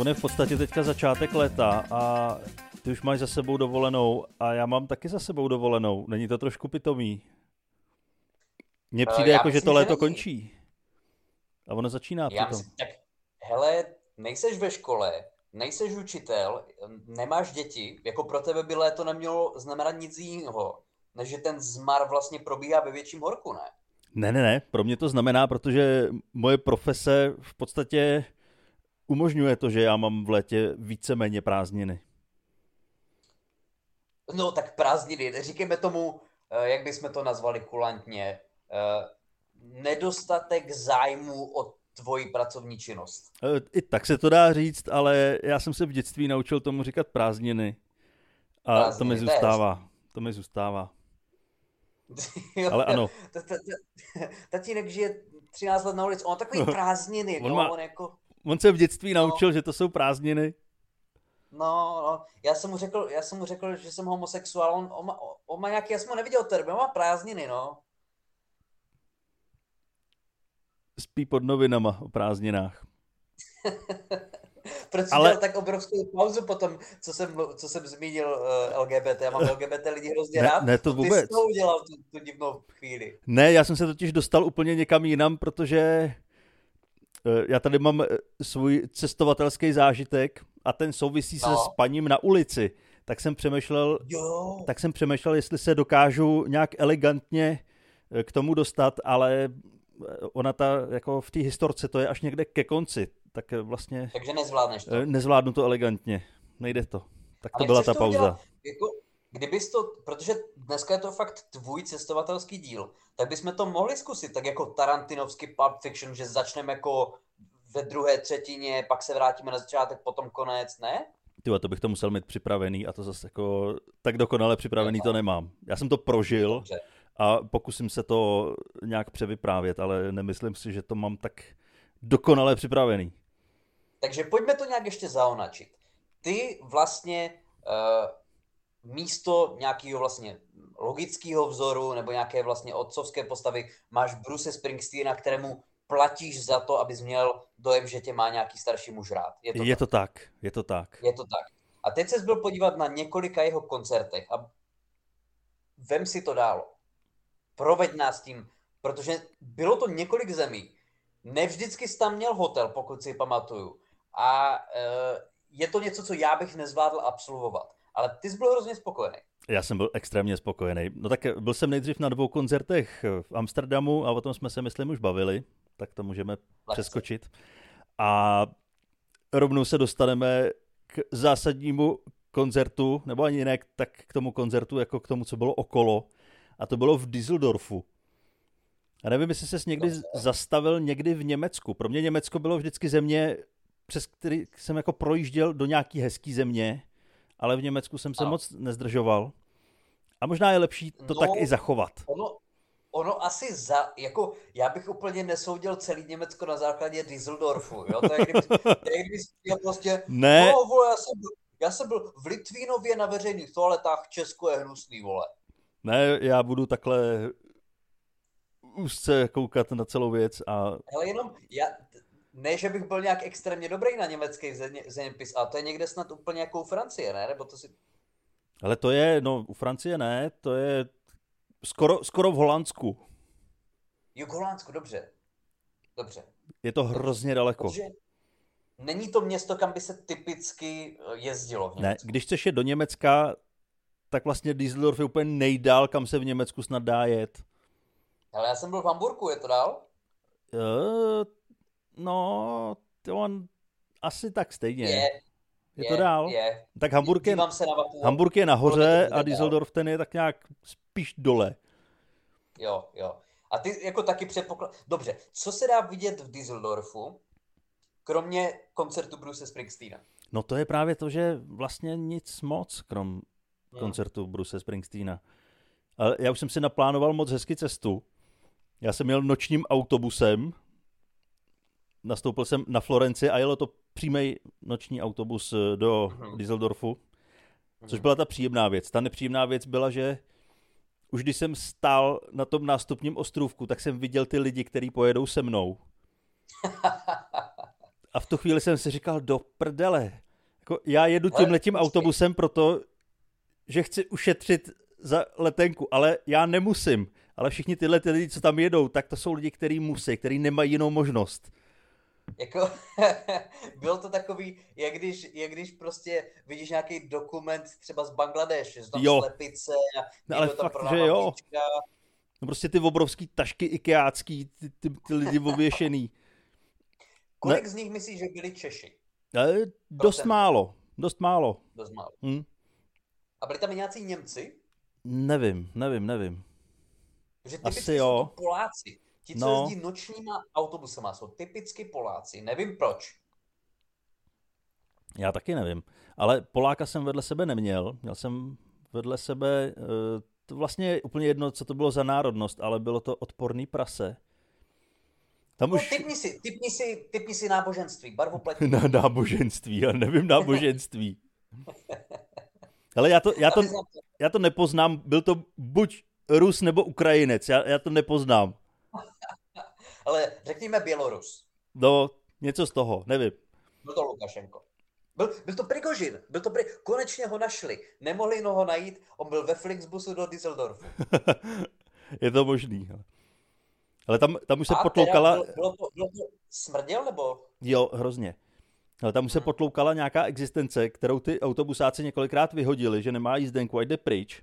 On je v podstatě teďka začátek léta a ty už máš za sebou dovolenou a já mám taky za sebou dovolenou. Není to trošku pitomý? Mně Eh, přijde já jako, že to léto není. končí. A ono začíná Já přitom. myslím, tak hele, nejseš ve škole, nejseš učitel, nemáš děti, jako pro tebe by léto nemělo znamenat nic jiného, než že ten zmar vlastně probíhá ve větším horku, ne? Ne, ne, ne, pro mě to znamená, protože moje profese v podstatě umožňuje to, že já mám v létě víceméně prázdniny. No tak prázdniny, říkejme tomu, eh, jak bychom to nazvali kulantně, eh, nedostatek zájmu o tvoji pracovní činnost. E, I tak se to dá říct, ale já jsem se v dětství naučil tomu říkat prázdniny. A to Prázdniny, mi to je zůstává. To mi zůstává. Ale ano. Tatínek žije 13 let na ulici, on takový prázdniny, On no, má- on jako... On se v dětství naučil, že to jsou prázdniny. No, no, já jsem mu řekl, já jsem mu řekl, že jsem homosexuál, on, on, on má nějaký, já jsem ho neviděl termín, on má prázdniny, no. Spí pod novinama o prázdninách. Proč jsi Ale- dělal tak obrovskou pauzu potom, co jsem, co jsem zmínil uh, LGBT, já mám LGBT lidi hrozně Ne- rád. ne, to Co Ty vůbec. jsi to udělal tu, tu divnou chvíli. Ne, já jsem se totiž dostal úplně někam jinam, protože eh, já tady mám eh, svůj cestovatelský zážitek a ten souvisí se No. spaním na ulici. Tak jsem přemýšlel, Jo, tak jsem přemýšlel, jestli se dokážu nějak elegantně eh, k tomu dostat, ale eh, ona ta, jako v té historce, to je až někde ke konci, tak eh, vlastně takže nezvládneš to. eh, nezvládnu to elegantně. Nejde to. Tak to Ale byla ta to udělat? pauza. Jako, kdybys to, protože dneska je to fakt tvůj cestovatelský díl, tak bychom to mohli zkusit, tak jako Tarantinovský Pulp Fiction, že začneme jako ve druhé třetině, pak se vrátíme na začátek, potom konec, ne? Ty, to bych to musel mít připravený a to zase jako tak dokonale připravený to nemám. Já jsem to prožil Dobře. a pokusím se to nějak převyprávět, ale nemyslím si, že to mám tak dokonale připravený. Takže pojďme to nějak ještě zaonačit. Ty vlastně uh, místo nějakého vlastně logického vzoru nebo nějaké vlastně otcovské postavy máš Bruce Springsteena, kterému platíš za to, abys měl dojem, že tě má nějaký starší muž rád. Je to Je tak? to tak, je to tak. Je to tak. A teď se byl podívat na několika jeho koncertech a vem si to dál. Proveď nás tím, protože bylo to několik zemí. Ne vždycky jsi tam měl hotel, pokud si pamatuju. A e, je to něco, co já bych nezvládl absolvovat. Ale ty jsi byl hrozně spokojený. Já jsem byl extrémně spokojený. No tak byl jsem nejdřív na dvou koncertech v Amsterdamu a o tom jsme se, myslím, už bavili, tak to můžeme přeskočit. A rovnou se dostaneme k zásadnímu koncertu, nebo ani ne tak k tomu koncertu, jako k tomu, co bylo okolo. A to bylo v Düsseldorfu. A nevím, jestli ses někdy zastavil někdy v Německu. Pro mě Německo bylo vždycky země, přes který jsem jako projížděl do nějaký hezký země, ale v Německu jsem se Ano. moc nezdržoval. A možná je lepší to No. tak i zachovat. Ono, ono asi za, jako, já bych úplně nesoudil celý Německo na základě Düsseldorfu, jo, to je kdyby, to je kdyby prostě, Ne, no, vole, já jsem, byl, já jsem byl v Litvínově na veřejných toaletách, Česko je hnusný, vole. ne, já budu takhle úzce koukat na celou věc a Ale jenom, já, ne, že bych byl nějak extrémně dobrý na německý země, zeměpis, ale to je někde snad úplně jako u Francie, ne? Nebo to si, Ale to je, no u Francie ne, to je skoro, skoro v Holandsku. jo, k Holandsku, dobře. Dobře. Je to hrozně daleko. Protože není to město, kam by se typicky eh, jezdilo v Ne, když chceš jet do Německa, tak vlastně Düsseldorf je úplně nejdál, kam se v Německu snad dá jet. Ale já jsem byl v Hamburku, je to dál? Eh, No, to on asi tak stejně. Je, je to dál? Je. Tak Hamburg je, se na mapu. Hamburg je nahoře a Düsseldorf ten je tak nějak spíš dole. Jo, jo. A ty jako taky předpoklad... Dobře, co se dá vidět v Düsseldorfu, kromě koncertu Bruce Springsteena? No to je právě to, že vlastně nic moc, krom Hmm. koncertu Bruce Springsteena. Ale já už jsem si naplánoval moc hezky cestu. Já jsem jel nočním autobusem, nastoupil jsem na Florenci a jelo to přímý noční autobus eh, do Mhm. Düsseldorfu, což Mhm. byla ta příjemná věc. Ta nepříjemná věc byla, že už když jsem stál na tom nástupním ostrůvku, tak jsem viděl ty lidi, kteří pojedou se mnou. A v tu chvíli jsem si říkal, do prdele. Jako já jedu tím letím autobusem proto, že chci ušetřit za letenku, ale já nemusím. Ale všichni tyhle ty lidi, co tam jedou, tak to jsou lidi, kteří musí, kteří nemají jinou možnost. Jako, bylo to takový, jak když, jak když prostě vidíš nějaký dokument třeba z Bangladeše, z tam jo. slepice a no, ale fakt, že jo. No prostě ty obrovský tašky ikeácký, ty, ty, ty lidi ověšený. Kolik ne? z nich myslíš, že byli Češi? Ne, dost málo, dost málo. Dost málo. Hmm. A byli tam i nějací Němci? Nevím, nevím, nevím. Že Asi jo. Poláci. Ti, co no. jezdí nočníma autobusama, jsou typicky Poláci. Nevím proč. Já taky nevím. Ale Poláka jsem vedle sebe neměl. Měl jsem vedle sebe, eh, to vlastně je úplně jedno, co to bylo za národnost, ale bylo to odporný prase. Tam no, už... typni, si, typni, si, typni si náboženství, barvopletí. Na náboženství, já nevím náboženství. Ale já to, já, to, já to nepoznám, byl to buď Rus nebo Ukrajinec, já, já to nepoznám. Ale řekněme Bělorus. No, něco z toho, nevím. Byl to Lukašenko. Byl, byl to Prigožin, byl to pri... konečně ho našli. Nemohli ho najít, on byl ve Flixbusu do Düsseldorfu. Je to možný. Ale tam, tam už se A potloukala... Bylo, bylo, to, bylo to smrděl, nebo? Jo, hrozně. Ale tam už se hmm. potloukala nějaká existence, kterou ty autobusáci několikrát vyhodili, že nemá jízdenku a jde pryč.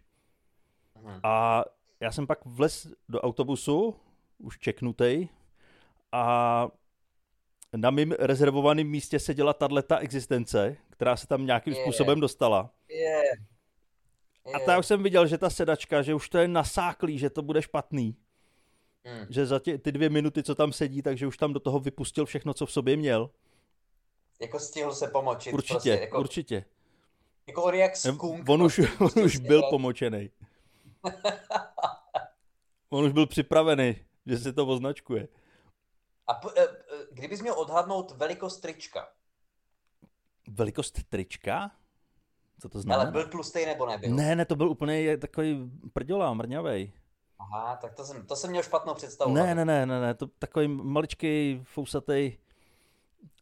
Hmm. A já jsem pak vlez do autobusu, už čeknutej, a na mým rezervovaném místě seděla tato existence, která se tam nějakým yeah. způsobem dostala. Yeah. Yeah. A už jsem viděl, že ta sedačka, že už to je nasáklý, že to bude špatný. Mm. Že za tě, ty dvě minuty, co tam sedí, takže už tam do toho vypustil všechno, co v sobě měl. Jako stihl se pomočit. Určitě, prostě, jako, určitě. Jako on jak skunk, On už, on už byl pomočený. on už byl připravený, že se to označkuje. A p- e, e, kdybys měl odhadnout velikost trička? Velikost trička? Co to znamená? Ale byl tlustý nebo nebyl? Ne, ne, to byl úplně takový prdělá, mrňavej. Aha, tak to jsem, to jsem měl špatnou představu. Ne, ne, ne, ne, ne, to takový maličký, fousatý.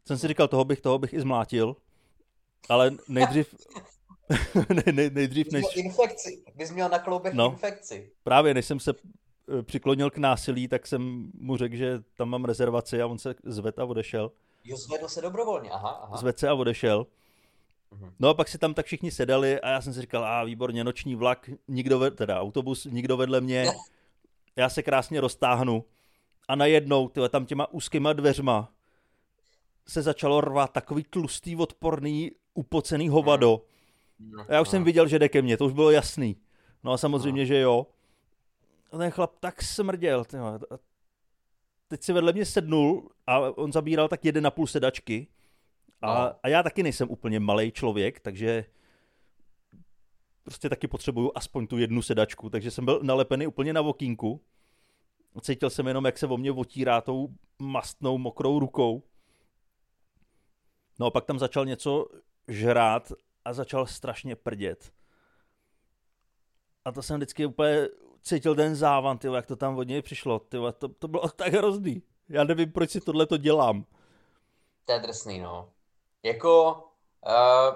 Jsem si říkal, toho bych, toho bych i zmlátil. Ale nejdřív, ne, ne, nejdřív než... Infekci, bys měl na kloubech no, infekci. Právě, než jsem se přiklonil k násilí, tak jsem mu řekl, že tam mám rezervaci a on se zvedl a odešel. Jo, zvedl se dobrovolně, aha, aha. Zvedl se a odešel. Mhm. No a pak si tam tak všichni sedali a já jsem si říkal, a výborně, noční vlak, nikdo ved, teda autobus, nikdo vedle mě, já se krásně roztáhnu a najednou, tyhle, tam těma úzkýma dveřma se začalo rvat takový tlustý, odporný, upocený hovado. Mhm. A já už jsem viděl, že jde ke mně, to už bylo jasný. No a samozřejmě, že jo ten chlap tak smrděl. Tyhle. Teď si vedle mě sednul a on zabíral tak jeden na půl sedačky. A, no. a já taky nejsem úplně malý člověk, takže prostě taky potřebuju aspoň tu jednu sedačku, takže jsem byl nalepený úplně na vokínku. Cítil jsem jenom, jak se o mě otírá tou mastnou mokrou rukou. No a pak tam začal něco žrát a začal strašně prdět. A to jsem vždycky úplně cítil ten závan, tyvo, jak to tam od něj přišlo, tyvo, to, to bylo tak hrozný. Já nevím, proč si tohle to dělám. To je drsný, no. Jako, uh,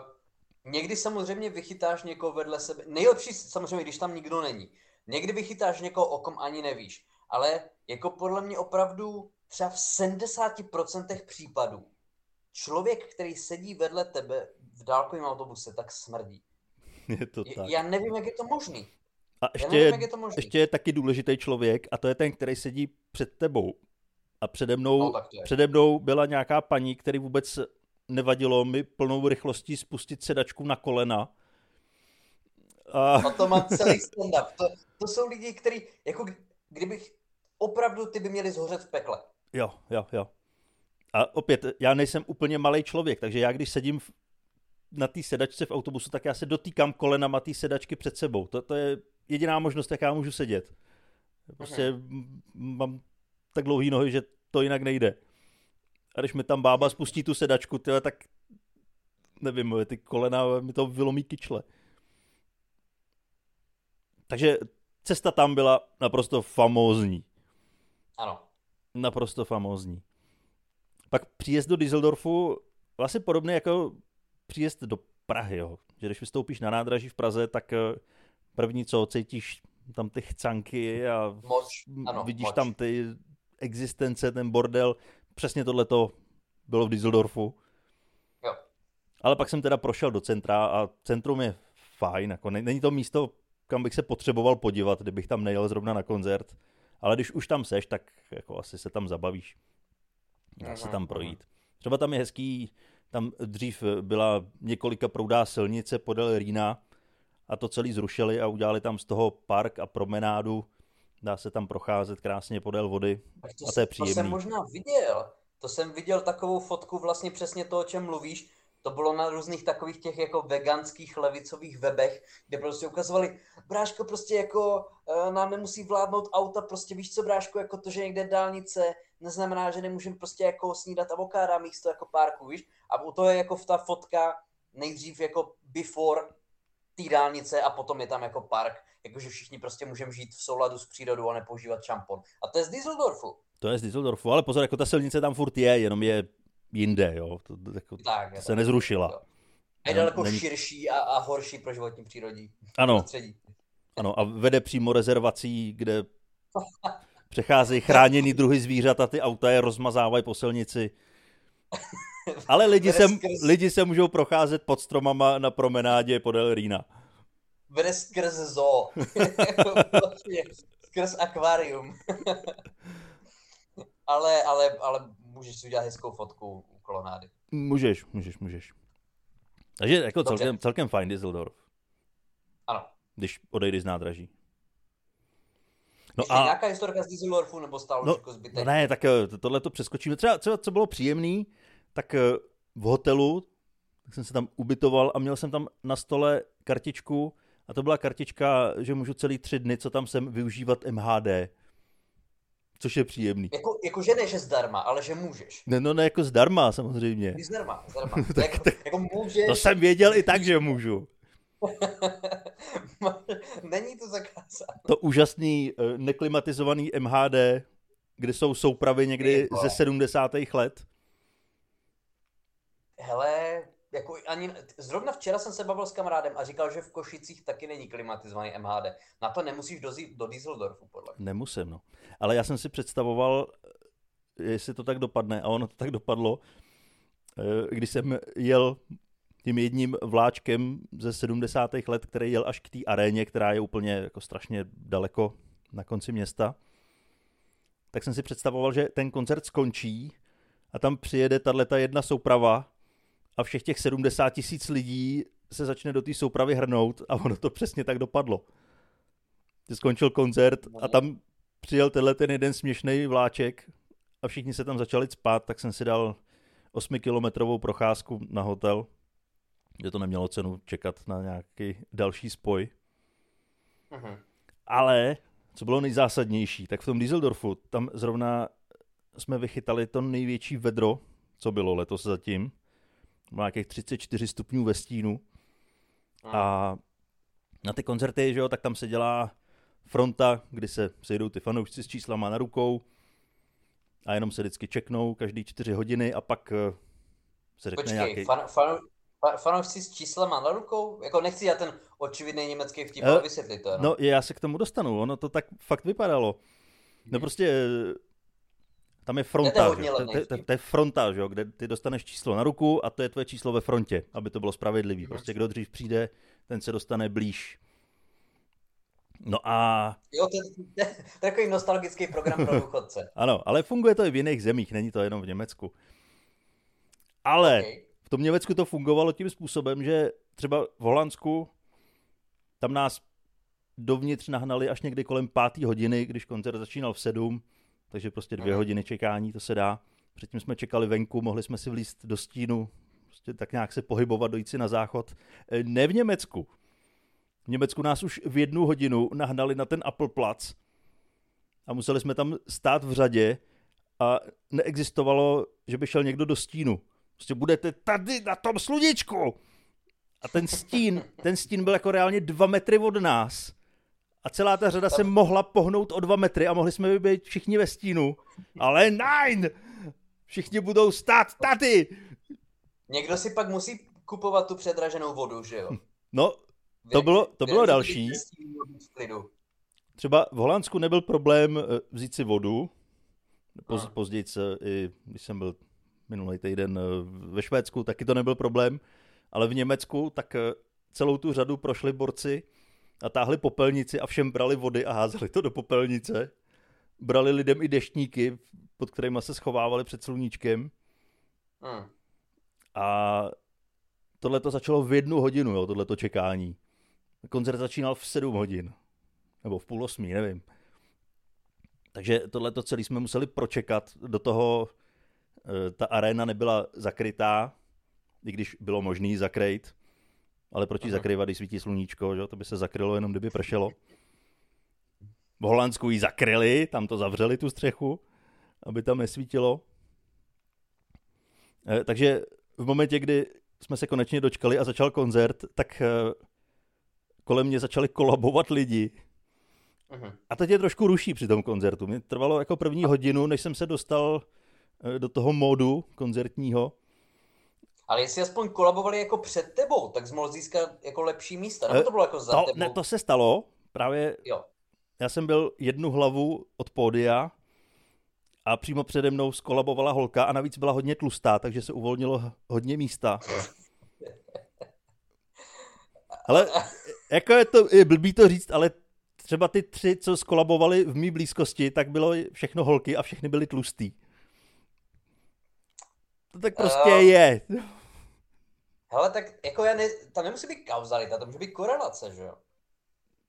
někdy samozřejmě vychytáš někoho vedle sebe, nejlepší samozřejmě, když tam nikdo není. Někdy vychytáš někoho, o kom ani nevíš. Ale jako podle mě opravdu třeba v 70% případů člověk, který sedí vedle tebe v dálkovém autobuse, tak smrdí. Je to tak. Já nevím, jak je to možný. A ještě, nevím, je, je ještě je taky důležitý člověk a to je ten, který sedí před tebou. A přede mnou, no, přede mnou byla nějaká paní, který vůbec nevadilo mi plnou rychlostí spustit sedačku na kolena. A, a to má celý stand-up. To, to jsou lidi, kteří, jako kdybych, opravdu ty by měli zhořet v pekle. Jo, jo, jo. A opět, já nejsem úplně malý člověk, takže já když sedím v, na té sedačce v autobusu, tak já se dotýkám kolenama té sedačky před sebou. To, to je jediná možnost, jak já můžu sedět. Prostě mm. mám tak dlouhý nohy, že to jinak nejde. A když mi tam bába spustí tu sedačku, tyhle, tak nevím, ty kolena mi to vylomí kyčle. Takže cesta tam byla naprosto famózní. Ano. Naprosto famózní. Pak příjezd do Düsseldorfu vlastně podobný jako příjezd do Prahy, jo. Že když vystoupíš na nádraží v Praze, tak eh, první co, cítíš tam ty chcanky a moč. Ano, vidíš moč. tam ty existence, ten bordel. Přesně tohle to bylo v Düsseldorfu. Jo. Ale pak jsem teda prošel do centra a centrum je fajn. Jako není to místo, kam bych se potřeboval podívat, kdybych tam nejel zrovna na koncert. Ale když už tam seš, tak jako asi se tam zabavíš. Dá se tam projít. Třeba tam je hezký, tam dřív byla několika proudá silnice podél Rýna a to celý zrušili a udělali tam z toho park a promenádu. Dá se tam procházet krásně podél vody to a to je příjemný. To jsem možná viděl. To jsem viděl takovou fotku vlastně přesně to, o čem mluvíš. To bylo na různých takových těch jako veganských levicových webech, kde prostě ukazovali, bráško prostě jako uh, nám nemusí vládnout auta, prostě víš co bráško, jako to, že někde dálnice, neznamená, že nemůžeme prostě jako snídat avokáda místo jako parku, víš? A u toho je jako ta fotka nejdřív jako before té dálnice a potom je tam jako park, jakože všichni prostě můžeme žít v souladu s přírodou a nepoužívat šampon. A to je z Düsseldorfu. To je z Düsseldorfu, ale pozor, jako ta silnice tam furt je, jenom je jinde, jo. To, to, jako, tak, to se nezrušila. Jo. A je daleko Není... širší a, a horší pro životní přírodí. Ano. Prostředí. Ano, a vede přímo rezervací, kde přecházejí chráněný druhy zvířat a ty auta je rozmazávají po silnici. Ale lidi se, lidi se můžou procházet pod stromama na promenádě podél Rýna. Vede skrz zoo. skrz akvárium. ale, ale, ale můžeš si udělat hezkou fotku u kolonády. Můžeš, můžeš, můžeš. Takže jako celkem, celkem fajn Düsseldorf. Ano. Když odejdeš z nádraží. No Ještě a... nějaká historka z Düsseldorfu nebo stále no, jako zbytek? No ne, tak eh, tohle to přeskočíme. Třeba, třeba co bylo příjemný, tak eh, v hotelu tak jsem se tam ubytoval a měl jsem tam na stole kartičku a to byla kartička, že můžu celý tři dny, co tam jsem, využívat MHD. Což je příjemný. Jako, jako že ne, že zdarma, ale že můžeš. Ne, no ne, jako zdarma samozřejmě. Zdarma, zdarma. tak, jako, jako můžeš. To jsem věděl i tak, že můžu. Není to zakázané. To úžasný eh, neklimatizovaný MHD, kde jsou soupravy někdy ze 70. let. Hele, jako ani, zrovna včera jsem se bavil s kamarádem a říkal, že v Košicích taky není klimatizovaný MHD. Na to nemusíš do, do Düsseldorfu, podle mě. Nemusím, no. Ale já jsem si představoval, jestli to tak dopadne, a ono to tak dopadlo, eh, když jsem jel tím jedním vláčkem ze 70. let, který jel až k té aréně, která je úplně jako strašně daleko na konci města, tak jsem si představoval, že ten koncert skončí a tam přijede tato jedna souprava a všech těch 70 tisíc lidí se začne do té soupravy hrnout a ono to přesně tak dopadlo. Ty skončil koncert a tam přijel tenhle ten jeden směšný vláček a všichni se tam začali spát, tak jsem si dal 8-kilometrovou procházku na hotel, kde to nemělo cenu čekat na nějaký další spoj. Uh-huh. Ale, co bylo nejzásadnější, tak v tom Düsseldorfu, tam zrovna jsme vychytali to největší vedro, co bylo letos zatím. Má nějakých 34 stupňů ve stínu. A na ty koncerty, že jo, tak tam se dělá fronta, kdy se sejdou ty fanoušci s číslama na rukou a jenom se vždycky čeknou každý čtyři hodiny a pak eh, se řekne Počkej, nějaký... Fan, fan, fanoušci s číslama na rukou? Jako nechci já ten očividný německý vtip, ale vysvětlit to. No. no já se k tomu dostanu, ono to tak fakt vypadalo. No hmm. prostě tam je fronta, to je, to, je fronta, že? kde ty dostaneš číslo na ruku a to je tvoje číslo ve frontě, aby to bylo spravedlivý. Hmm. Prostě kdo dřív přijde, ten se dostane blíž. No a... Jo, to je takový nostalgický program pro důchodce. ano, ale funguje to i v jiných zemích, není to jenom v Německu. Ale okay. v tom Německu to fungovalo tím způsobem, že třeba v Holandsku tam nás dovnitř nahnali až někdy kolem páté hodiny, když koncert začínal v sedm, takže prostě dvě hmm. hodiny čekání, to se dá. Předtím jsme čekali venku, mohli jsme si vlíst do stínu, prostě tak nějak se pohybovat, dojít si na záchod. E, ne v Německu. V Německu nás už v jednu hodinu nahnali na ten Apple Platz a museli jsme tam stát v řadě a neexistovalo, že by šel někdo do stínu. Prostě budete tady na tom sluníčku. A ten stín, ten stín byl jako reálně dva metry od nás. A celá ta řada se mohla pohnout o dva metry a mohli jsme být všichni ve stínu. Ale nein! Všichni budou stát tady! Někdo si pak musí kupovat tu předraženou vodu, že jo? No, to bylo, to bylo další. Třeba v Holandsku nebyl problém eh, vzít si vodu. Poz, později, i když jsem byl minulý týden eh, ve Švédsku, taky to nebyl problém. Ale v Německu tak eh, celou tu řadu prošli borci a táhli popelnici a všem brali vody a házeli to do popelnice. Brali lidem i deštníky, pod kterými se schovávali před sluníčkem. Hmm. A tohle to začalo v jednu hodinu, jo, tohle to čekání. Koncert začínal v sedm hodin. Nebo v půl osmí, nevím. Takže tohle to celé jsme museli pročekat. Do toho e, ta arena nebyla zakrytá, i když bylo možné zakrýt. Ale proč ji zakrývat, když svítí sluníčko, že? to by se zakrylo jenom, kdyby pršelo. V Holandsku ji zakryli, tam to zavřeli tu střechu, aby tam nesvítilo. E, takže v momentě, kdy jsme se konečně dočkali a začal koncert, tak e, kolem mě začali kolabovat lidi. Uh-huh. A to tě trošku ruší při tom koncertu. Mě trvalo jako první hodinu, než jsem se dostal e, do toho módu koncertního. Ale jestli aspoň kolabovali jako před tebou, tak jsi mohl získat jako lepší místa. Nebo to bylo jako za to, tebou? Ne, to se stalo. Právě jo. já jsem byl jednu hlavu od pódia a přímo přede mnou skolabovala holka a navíc byla hodně tlustá, takže se uvolnilo hodně místa. Ale jako je to je blbý to říct, ale třeba ty tři, co skolabovali v mý blízkosti, tak bylo všechno holky a všechny byly tlustý. To tak prostě uh, je. Hele, tak jako já ne, tam nemusí být kauzalita, to může být korelace, že jo?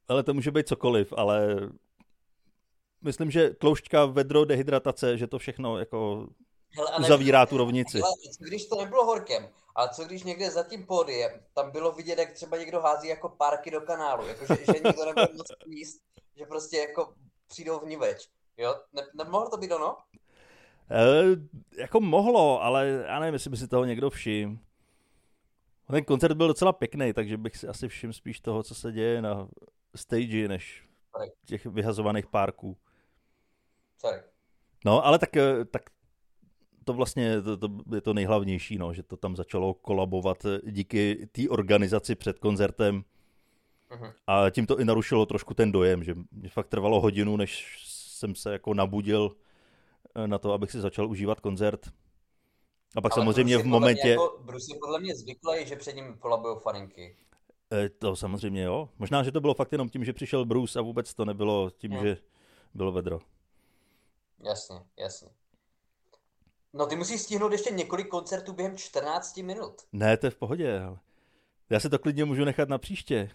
Ale to může být cokoliv, ale myslím, že tloušťka, vedro, dehydratace, že to všechno jako hele, uzavírá tu rovnici. Hele, co když to nebylo horkem, ale co když někde za tím pódiem, tam bylo vidět, jak třeba někdo hází jako párky do kanálu, jako že, že nikdo nebude moc jíst, že prostě jako přijdou vniveč. Jo? Ne, nemohlo to být ono? E, jako mohlo, ale já nevím, jestli by si toho někdo všiml. Ten koncert byl docela pěkný, takže bych si asi všiml spíš toho, co se děje na stage, než těch vyhazovaných párků. Sorry. No, ale tak, eh, tak to vlastně to, to je to nejhlavnější, no, že to tam začalo kolabovat díky té organizaci před koncertem. Uh-huh. A tím to i narušilo trošku ten dojem, že mě fakt trvalo hodinu, než jsem se jako nabudil eh, na to, abych si začal užívat koncert. A pak Ale samozřejmě v momentě... Jako, Bruce je podle mě zvyklý, že před ním kolabují faninky. E, to samozřejmě jo. Možná, že to bylo fakt jenom tím, že přišel Bruce a vůbec to nebylo tím, hmm. že bylo vedro. Jasně, jasně. No ty musíš stihnout ještě několik koncertů během 14 minut. Ne, to je v pohodě. Já se to klidně můžu nechat na příště.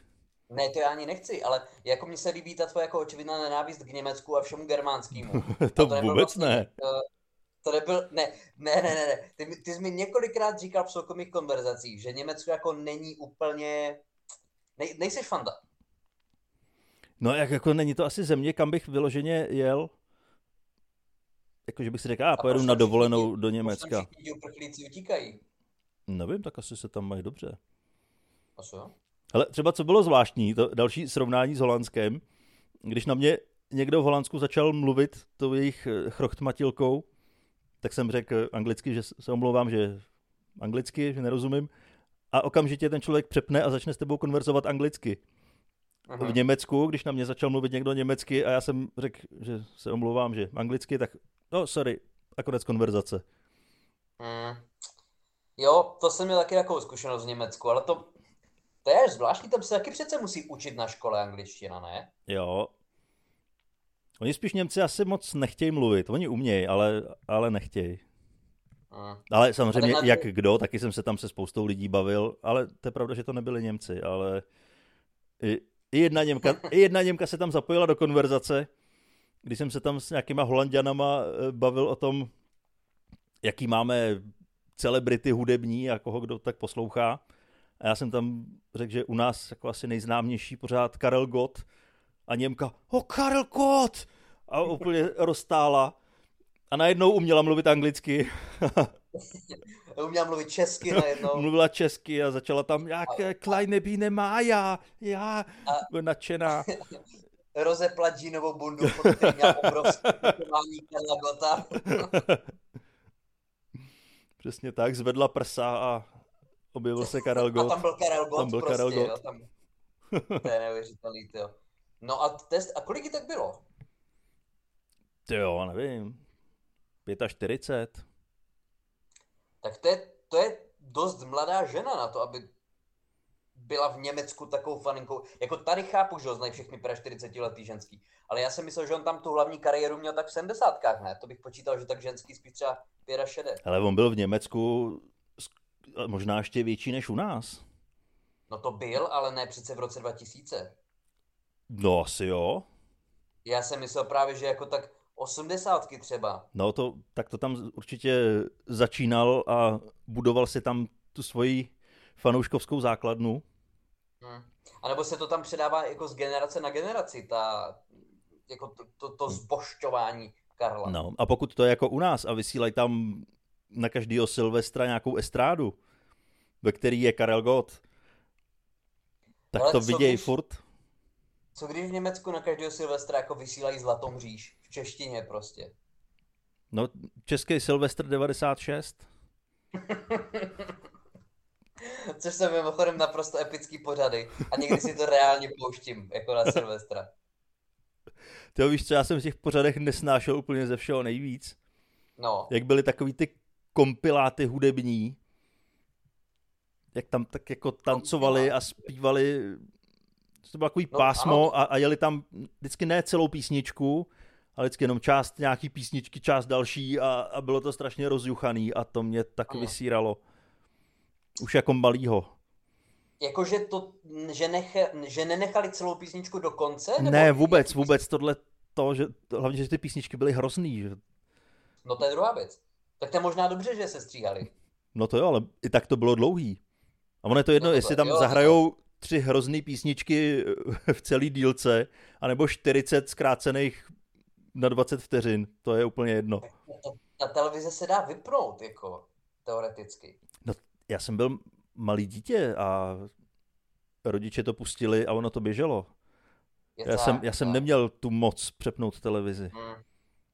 Ne, to já ani nechci, ale jako mně se líbí ta tvoje jako očividná nenávist k Německu a všemu germánskému. to, to vůbec vlastně, ne. To nebyl, ne, ne, ne, ne, ne. Ty, ty jsi mi několikrát říkal v soukromých konverzacích, že Německo jako není úplně, nej, nejsi fanda. No jak jako není to asi země, kam bych vyloženě jel? Jakože bych si řekl, a pojedu na dovolenou všichni, do Německa. Všichni uprchlíci utíkají. Nevím, tak asi se tam mají dobře. A co? Ale třeba co bylo zvláštní, to další srovnání s Holandskem, když na mě někdo v Holandsku začal mluvit tou jejich eh, chrochtmatilkou, tak jsem řekl anglicky, že se omlouvám, že anglicky, že nerozumím. A okamžitě ten člověk přepne a začne s tebou konverzovat anglicky. Aha. V Německu, když na mě začal mluvit někdo německy a já jsem řekl, že se omlouvám, že anglicky, tak no sorry, a konec konverzace. Hmm. Jo, to jsem měl taky jako zkušenost v Německu, ale to, to je zvláštní, tam se taky přece musí učit na škole angličtina, ne? Jo, Oni spíš Němci asi moc nechtějí mluvit. Oni umějí, ale, ale nechtějí. Hmm. Ale samozřejmě, ale jak kdo, taky jsem se tam se spoustou lidí bavil, ale to je pravda, že to nebyli Němci, ale i, i, jedna, Němka, i jedna Němka se tam zapojila do konverzace, když jsem se tam s nějakýma holanděnama eh, bavil o tom, jaký máme celebrity hudební a koho kdo tak poslouchá. A já jsem tam řekl, že u nás jako asi nejznámější pořád Karel Gott, a Němka, o Karel Kot! A úplně roztála. A najednou uměla mluvit anglicky. uměla mluvit česky najednou. Mluvila česky a začala tam, jak a... kleine Biene Mája, já, a... nadšená. Rozepla džínovou bundu, který měl obrovské Karla Gota. Přesně tak, zvedla prsa a objevil se Karel Gott. A tam byl Karel Gott tam byl prostě, Karel Gott. Jo, tam... To je neuvěřitelný, jo. No a, test, a kolik tak bylo? Ty jo, nevím. 45. Tak to je, to je dost mladá žena na to, aby byla v Německu takovou faninkou. Jako tady chápu, že ho znají všechny pre 40 letý ženský. Ale já jsem myslel, že on tam tu hlavní kariéru měl tak v 70 ne? To bych počítal, že tak ženský spíš třeba 65. Ale on byl v Německu možná ještě větší než u nás. No to byl, ale ne přece v roce 2000. No asi jo. Já jsem myslel právě, že jako tak osmdesátky třeba. No to, tak to tam určitě začínal a budoval si tam tu svoji fanouškovskou základnu. Hmm. A nebo se to tam předává jako z generace na generaci, ta, jako to, to, to zbošťování Karla. No a pokud to je jako u nás a vysílají tam na každého Silvestra nějakou estrádu, ve který je Karel Gott, tak Ale to vidějí když, furt. Co když v Německu na každého Silvestra jako vysílají Zlatou mříž? V češtině prostě. No, český Silvestr 96. Což jsou mimochodem naprosto epický pořady. A někdy si to reálně pouštím, jako na Silvestra. Ty víš co, já jsem v těch pořadech nesnášel úplně ze všeho nejvíc. No. Jak byly takový ty kompiláty hudební, jak tam tak jako tancovali a zpívali, to bylo takový no, pásmo a, a jeli tam vždycky ne celou písničku, ale vždycky jenom část nějaký písničky, část další a, a bylo to strašně rozjuchaný a to mě tak ano. vysíralo. Už jako malýho. Jakože to, že, neche, že nenechali celou písničku do konce? Nebo ne, vůbec, vůbec tohle to, že hlavně, že ty písničky byly hrozný. Že... No to je druhá věc. Tak to je možná dobře, že se stříhali. No to jo, ale i tak to bylo dlouhý. A ono je to jedno, no to jestli tam jo, zahrajou tři hrozný písničky v celý dílce, anebo 40 zkrácených na 20 vteřin. To je úplně jedno. Ta televize se dá vypnout, jako teoreticky. No, já jsem byl malý dítě a rodiče to pustili a ono to běželo. Je já, tak, jsem, já jsem neměl tu moc přepnout televizi. Hmm.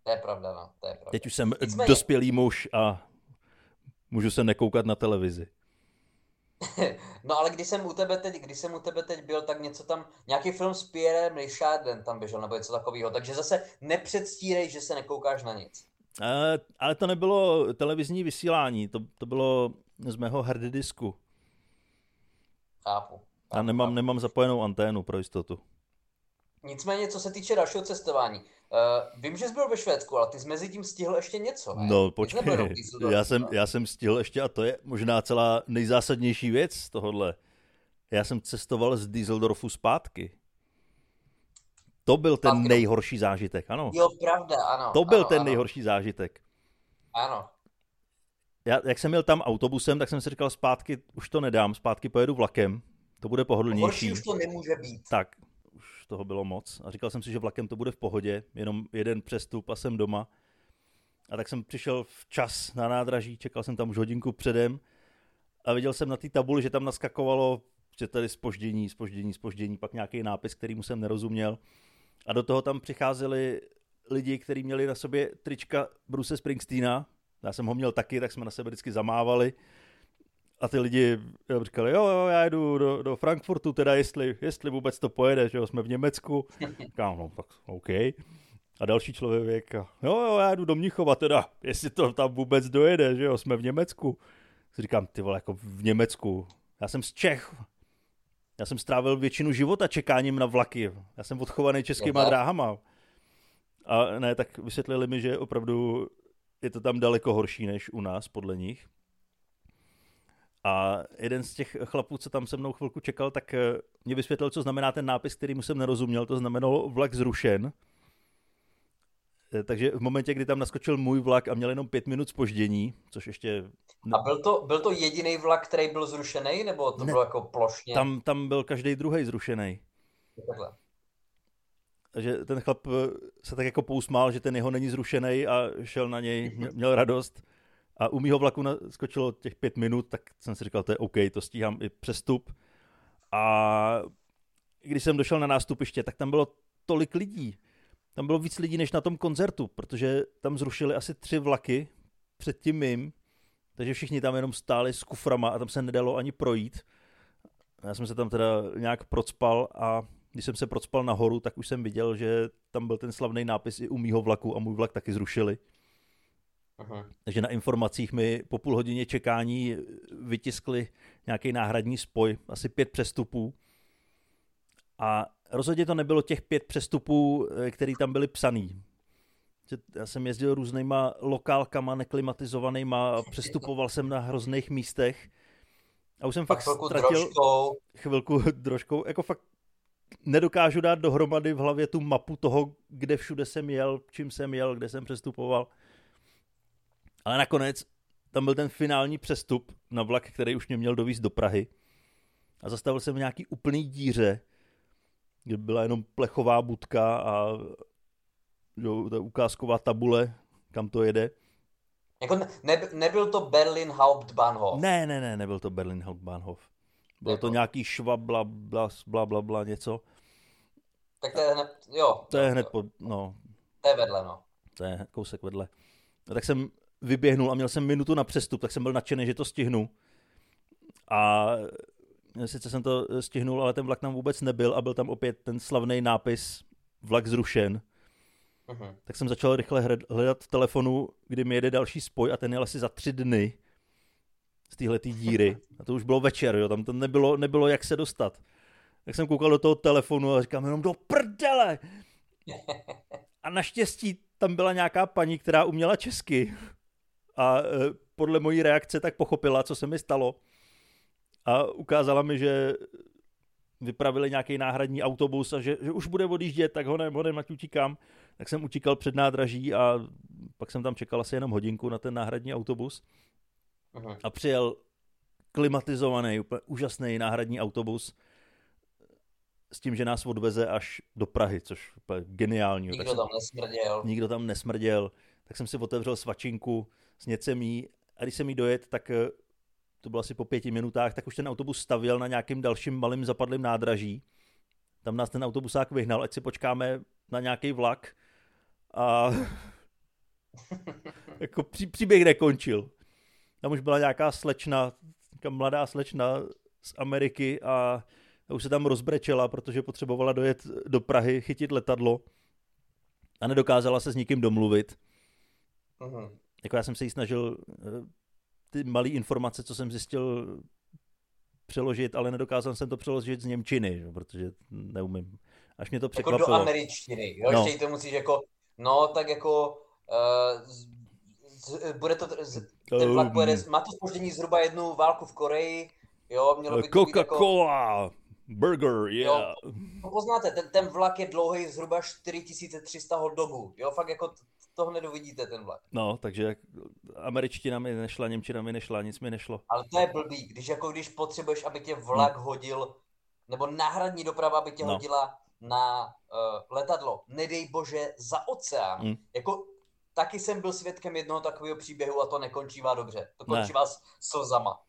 To je pravda, no. To je pravda. Teď už jsem Nicméně... dospělý muž a můžu se nekoukat na televizi. no ale když jsem u tebe teď, když jsem u tebe teď byl, tak něco tam, nějaký film s Pierrem Richardem tam běžel, nebo něco takového, takže zase nepředstírej, že se nekoukáš na nic. Ale, ale to nebylo televizní vysílání, to, to bylo z mého harddisku. Chápu. Já nemám, nemám zapojenou anténu pro jistotu. Nicméně, co se týče dalšího cestování, uh, vím, že jsi byl ve Švédsku, ale ty jsi mezi tím stihl ještě něco, ne? No, počkej, já jsem, já jsem stihl ještě, a to je možná celá nejzásadnější věc z tohohle. Já jsem cestoval z Düsseldorfu zpátky. To byl ten zpátky. nejhorší zážitek, ano. Jo, pravda, ano. To byl ano, ten ano. nejhorší zážitek. Ano. Já, jak jsem měl tam autobusem, tak jsem si říkal, zpátky už to nedám, zpátky pojedu vlakem, to bude pohodlnější. Horší už to nemůže být. Tak, toho bylo moc. A říkal jsem si, že vlakem to bude v pohodě, jenom jeden přestup a jsem doma. A tak jsem přišel včas na nádraží, čekal jsem tam už hodinku předem a viděl jsem na té tabuli, že tam naskakovalo, že tady spoždění, spoždění, spoždění, pak nějaký nápis, kterýmu jsem nerozuměl. A do toho tam přicházeli lidi, kteří měli na sobě trička Bruce Springsteena. Já jsem ho měl taky, tak jsme na sebe vždycky zamávali. A ty lidi říkali, jo, jo, já jdu do, do Frankfurtu, teda jestli, jestli vůbec to pojede, že jo, jsme v Německu. Říkám, no tak OK. A další člověk, jo, jo, já jdu do Mnichova, teda, jestli to tam vůbec dojede, že jo, jsme v Německu. Říkám, ty vole, jako v Německu. Já jsem z Čech. Já jsem strávil většinu života čekáním na vlaky. Já jsem odchovaný českýma dráhama. A ne, tak vysvětlili mi, že opravdu je to tam daleko horší než u nás, podle nich. A jeden z těch chlapů, co tam se mnou chvilku čekal, tak eh, mě vysvětlil, co znamená ten nápis, který mu jsem nerozuměl. To znamenalo vlak zrušen. Eh, takže v momentě, kdy tam naskočil můj vlak a měl jenom pět minut spoždění, což ještě... A byl to, byl to jediný vlak, který byl zrušený, nebo to ne, bylo jako plošně? Tam, tam byl každý druhý zrušený. Takhle. Takže ten chlap eh, se tak jako pousmál, že ten jeho není zrušený a šel na něj, měl radost. A u mýho vlaku skočilo těch pět minut, tak jsem si říkal, to je OK, to stíhám i přestup. A když jsem došel na nástupiště, tak tam bylo tolik lidí. Tam bylo víc lidí než na tom koncertu, protože tam zrušili asi tři vlaky před tím mým, takže všichni tam jenom stáli s kuframa a tam se nedalo ani projít. Já jsem se tam teda nějak procpal a když jsem se procpal nahoru, tak už jsem viděl, že tam byl ten slavný nápis i u mýho vlaku a můj vlak taky zrušili. Aha. Takže na informacích mi po půl hodině čekání vytiskli nějaký náhradní spoj, asi pět přestupů. A rozhodně to nebylo těch pět přestupů, eh, který tam byly psaný. Já jsem jezdil různýma lokálkama neklimatizovanýma a přestupoval jsem na hrozných místech. A už jsem fakt chvilku ztratil drožkou. chvilku drožkou. Jako fakt nedokážu dát dohromady v hlavě tu mapu toho, kde všude jsem jel, čím jsem jel, kde jsem přestupoval. Ale nakonec tam byl ten finální přestup na vlak, který už mě měl dovízt do Prahy. A zastavil jsem v nějaký úplný díře, kde byla jenom plechová budka a jo, ta ukázková tabule, kam to jede. Jako ne, nebyl to Berlin Hauptbahnhof? Ne, ne, ne, nebyl to Berlin Hauptbahnhof. Bylo jako... to nějaký šva, bla, bla, bla, bla, bla, něco. Tak to je hned, jo. To je hned pod, no. To je vedle, no. To je kousek vedle. A tak jsem vyběhnul a měl jsem minutu na přestup, tak jsem byl nadšený, že to stihnu. A sice jsem to stihnul, ale ten vlak tam vůbec nebyl a byl tam opět ten slavný nápis vlak zrušen. Uh-huh. Tak jsem začal rychle hledat v telefonu, kdy mi jede další spoj a ten jel asi za tři dny z téhle díry. A to už bylo večer, jo, tam to nebylo, nebylo jak se dostat. Tak jsem koukal do toho telefonu a říkám jenom do prdele. A naštěstí tam byla nějaká paní, která uměla česky a e, podle mojí reakce tak pochopila, co se mi stalo a ukázala mi, že vypravili nějaký náhradní autobus a že, že už bude odjíždět, tak ho ne, honem, ať utíkám. Tak jsem utíkal před nádraží a pak jsem tam čekal asi jenom hodinku na ten náhradní autobus. Aha. A přijel klimatizovaný, úplně úžasný náhradní autobus s tím, že nás odveze až do Prahy, což je geniální. Nikdo tak tam jsem, nesmrděl. Nikdo tam nesmrděl. Tak jsem si otevřel svačinku s něcemí a když jsem jí dojet, tak eh, to bylo asi po pěti minutách, tak už ten autobus stavěl na nějakým dalším malým zapadlým nádraží. Tam nás ten autobusák vyhnal, ať si počkáme na nějaký vlak a jako pří, příběh nekončil. Tam už byla nějaká slečna, mladá slečna z Ameriky a už se tam rozbrečela, protože potřebovala dojet do Prahy, chytit letadlo a nedokázala se s nikým domluvit. Uh-huh. Jako já jsem se jí snažil eh, ty malé informace, co jsem zjistil, přeložit, ale nedokázal jsem to přeložit z Němčiny, protože neumím. Až mě to překvapilo. Jako do američtiny, jo? No. Ještě to musíš jako, no tak jako, uh, z, z, bude to, z, ten vlak pojede, má to spoždění zhruba jednu válku v Koreji, jo, mělo by to Coca-Cola! Jako, Burger, yeah. Jo, no, poznáte, ten, ten vlak je dlouhý zhruba 4300 hot dogů, jo, fakt jako toho nedovidíte, ten vlak. No, takže američtina mi nešla, němčina mi nešla, nic mi nešlo. Ale to je blbý, když jako když potřebuješ, aby tě vlak hmm. hodil, nebo náhradní doprava, aby tě no. hodila na uh, letadlo, nedej bože, za oceán. Hmm. Jako taky jsem byl svědkem jednoho takového příběhu a to nekončívá dobře. To končí ne. slzama.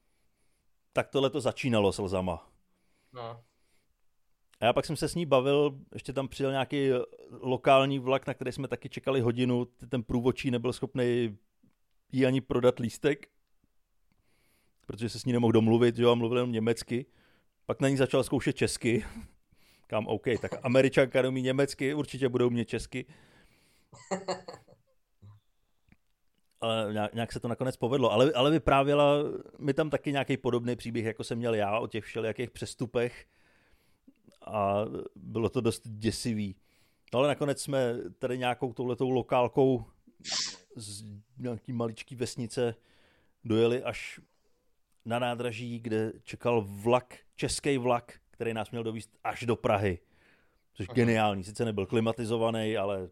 Tak tohle to začínalo slzama. No. A já pak jsem se s ní bavil, ještě tam přijel nějaký lokální vlak, na který jsme taky čekali hodinu, ten průvočí nebyl schopný jí ani prodat lístek, protože se s ní nemohl domluvit, že jo, a mluvil jenom německy. Pak na ní začal zkoušet česky. Kam OK, tak američanka umí německy, určitě budou mě česky. Ale nějak se to nakonec povedlo. Ale, ale vyprávěla mi tam taky nějaký podobný příběh, jako jsem měl já o těch všelijakých přestupech a bylo to dost děsivý. No ale nakonec jsme tady nějakou touhletou lokálkou z nějaký maličký vesnice dojeli až na nádraží, kde čekal vlak, český vlak, který nás měl dovíst až do Prahy. Což Aha. geniální, sice nebyl klimatizovaný, ale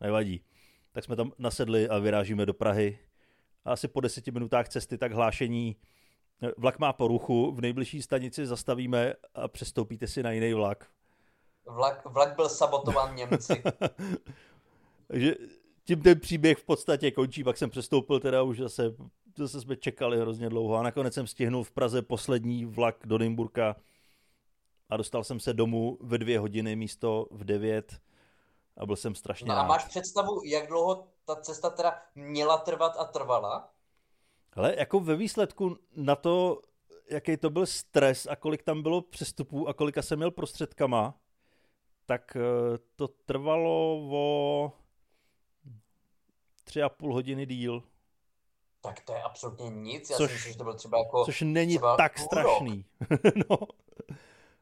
nevadí. Tak jsme tam nasedli a vyrážíme do Prahy. A asi po deseti minutách cesty tak hlášení Vlak má poruchu, v nejbližší stanici zastavíme a přestoupíte si na jiný vlak. Vlak, vlak byl sabotován Němci. Takže tím ten příběh v podstatě končí, pak jsem přestoupil teda už zase, zase jsme čekali hrozně dlouho a nakonec jsem stihnul v Praze poslední vlak do Nymburka a dostal jsem se domů ve dvě hodiny místo v devět a byl jsem strašně No a máš představu, jak dlouho ta cesta teda měla trvat a trvala? Ale jako ve výsledku na to, jaký to byl stres a kolik tam bylo přestupů a kolika jsem měl prostředkama, tak eh, to trvalo o tři a půl hodiny díl. Tak to je absolutně nic. Já což, si myslím, že to bylo třeba jako... Což není tak strašný. no.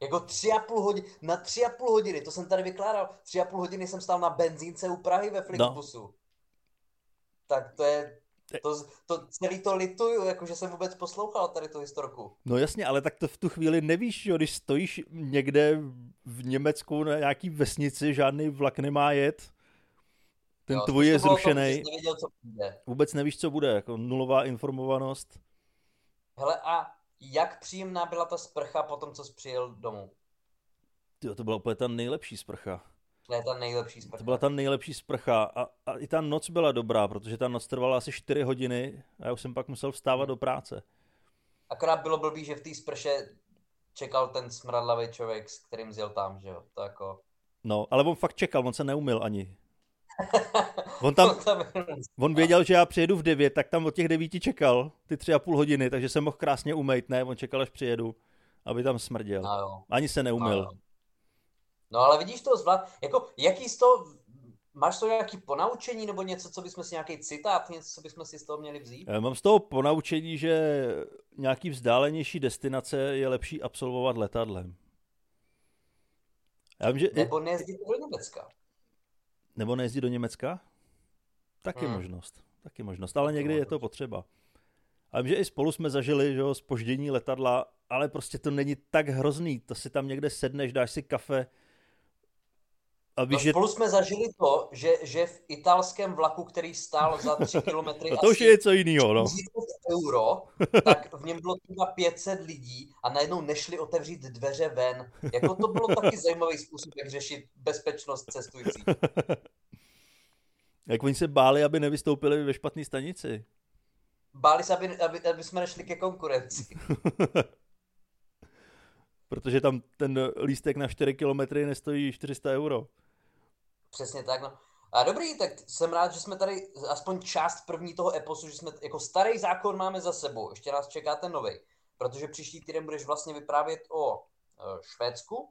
Jako tři a půl hodiny, na tři a půl hodiny, to jsem tady vykládal, tři a půl hodiny jsem stál na benzínce u Prahy ve Flixbusu. No. Tak to je, to, to celý to lituju, jakože jsem vůbec poslouchal tady tu historku. No jasně, ale tak to v tu chvíli nevíš, jo, když stojíš někde v Německu na nějaký vesnici, žádný vlak nemá jet, ten jo, tvůj je zrušený. Nevěděl, co bude. Vůbec nevíš, co bude, jako nulová informovanost. Hele, a jak příjemná byla ta sprcha po tom, co jsi přijel domů? Jo, to byla úplně ta nejlepší sprcha. To je ta nejlepší sprcha. To byla ta nejlepší sprcha a, a i ta noc byla dobrá, protože ta noc trvala asi 4 hodiny a já už jsem pak musel vstávat do práce. Akorát bylo blbý, že v té sprše čekal ten smradlavý člověk, s kterým zjel tam, že jo? To jako... No, ale on fakt čekal, on se neumil ani. On tam, on věděl, že já přijedu v 9, tak tam od těch 9 čekal ty tři a půl hodiny, takže jsem mohl krásně umejt, ne? On čekal, až přijedu, aby tam smrděl. No. Ani se neumil. No, ale vidíš to zvlád, jako jaký z toho, máš to nějaký ponaučení nebo něco, co bychom si nějaký citát, něco, co bychom si z toho měli vzít? Já mám z toho ponaučení, že nějaký vzdálenější destinace je lepší absolvovat letadlem. Já vím, že... Nebo nejezdit do Německa. Nebo nejezdit do Německa? Taky hmm. možnost. Taky možnost, ale někdy je to potřeba. A vím, že i spolu jsme zažili že jo, spoždění letadla, ale prostě to není tak hrozný. To si tam někde sedneš, dáš si kafe, a víš, no, spolu jsme zažili to, že, že v italském vlaku, který stál za 3 kilometry to už je něco jiného, no. euro, tak v něm bylo třeba 500 lidí a najednou nešli otevřít dveře ven. Jako to bylo taky zajímavý způsob, jak řešit bezpečnost cestujících. Jak oni se báli, aby nevystoupili ve špatné stanici. Báli se, aby, aby, aby jsme nešli ke konkurenci. Protože tam ten lístek na 4 kilometry nestojí 400 euro. Přesně tak, no. A dobrý, tak jsem rád, že jsme tady aspoň část první toho eposu, že jsme jako starý zákon máme za sebou. Ještě nás čeká ten nový. Protože příští týden budeš vlastně vyprávět o uh, Švédsku.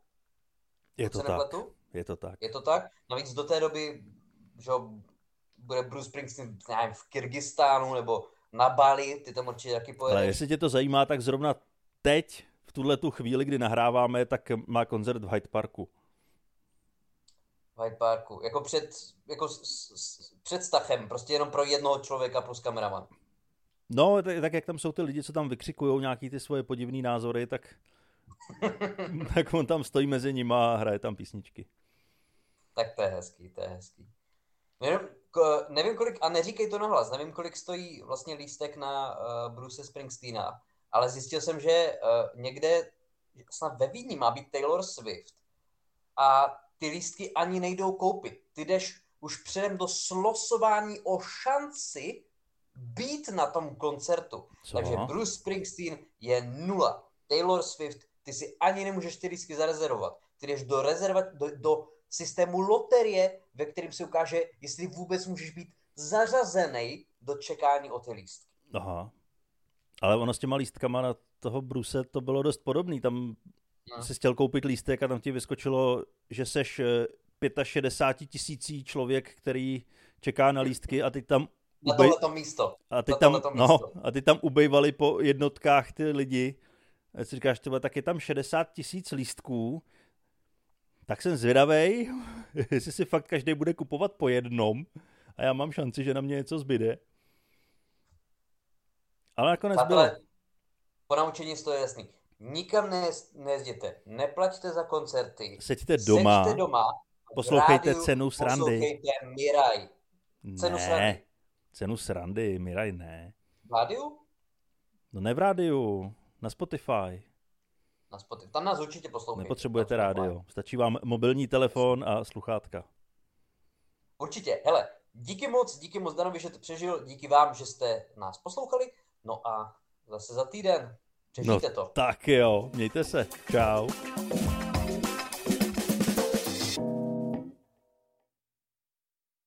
Je to tak. Nepletu. Je to tak. Je to tak. Navíc do té doby, že bude Bruce Springsteen nevím, v Kyrgyzstánu nebo na Bali, ty tam určitě taky pojedeš. Ale jestli tě to zajímá, tak zrovna teď, v tuhle tu chvíli, kdy nahráváme, tak má koncert v Hyde Parku. Hyde Parku. Jako před, jako s, s, před Stachem, prostě jenom pro jednoho člověka plus kameraman. No, tak, tak jak tam jsou ty lidi, co tam vykřikují nějaký ty svoje podivné názory, tak, tak on tam stojí mezi nimi a hraje tam písničky. Tak to je hezký, to je hezký. Nevím, k, nevím kolik, a neříkej to nahlas, nevím kolik stojí vlastně lístek na uh, Bruce Springsteena, ale zjistil jsem, že uh, někde snad ve Vídni má být Taylor Swift a ty lístky ani nejdou koupit. Ty jdeš už předem do slosování o šanci být na tom koncertu. Co? Takže Bruce Springsteen je nula. Taylor Swift, ty si ani nemůžeš ty lístky zarezervovat. Ty jdeš do, rezerva, do, do systému loterie, ve kterém se ukáže, jestli vůbec můžeš být zařazený do čekání o ty lístky. Aha. Ale ono s těma lístkama na toho Bruse to bylo dost podobný. Tam no. jsi chtěl koupit lístek a tam ti vyskočilo, že seš 65 eh, tisící člověk, který čeká na lístky a ty tam na ubej... tohleto místo. A ty, tam, místo. No, a ty tam ubejvali po jednotkách ty lidi. A si říkáš, tyhle, tak je tam 60 tisíc lístků, tak jsem zvědavej, jestli si fakt každý bude kupovat po jednom a já mám šanci, že na mě něco zbyde. Ale nakonec Přátelé, bylo. Po naučení to je jasný. Nikam ne, nejezděte, neplaťte za koncerty. Seďte doma. Seďte doma. Poslouchejte rádiu, cenu srandy. Poslouchejte Miraj. Cenu ne, srandy. cenu srandy, Miraj ne. V rádiu? No ne v rádiu, na Spotify. Na Spotify. Tam nás určitě poslouchejte. Nepotřebujete rádio, stačí vám mobilní telefon a sluchátka. Určitě. Hele, díky moc, díky moc Danovi, že to přežil, díky vám, že jste nás poslouchali. No a zase za týden. Přežijte no, to. Tak jo, mějte se. Čau.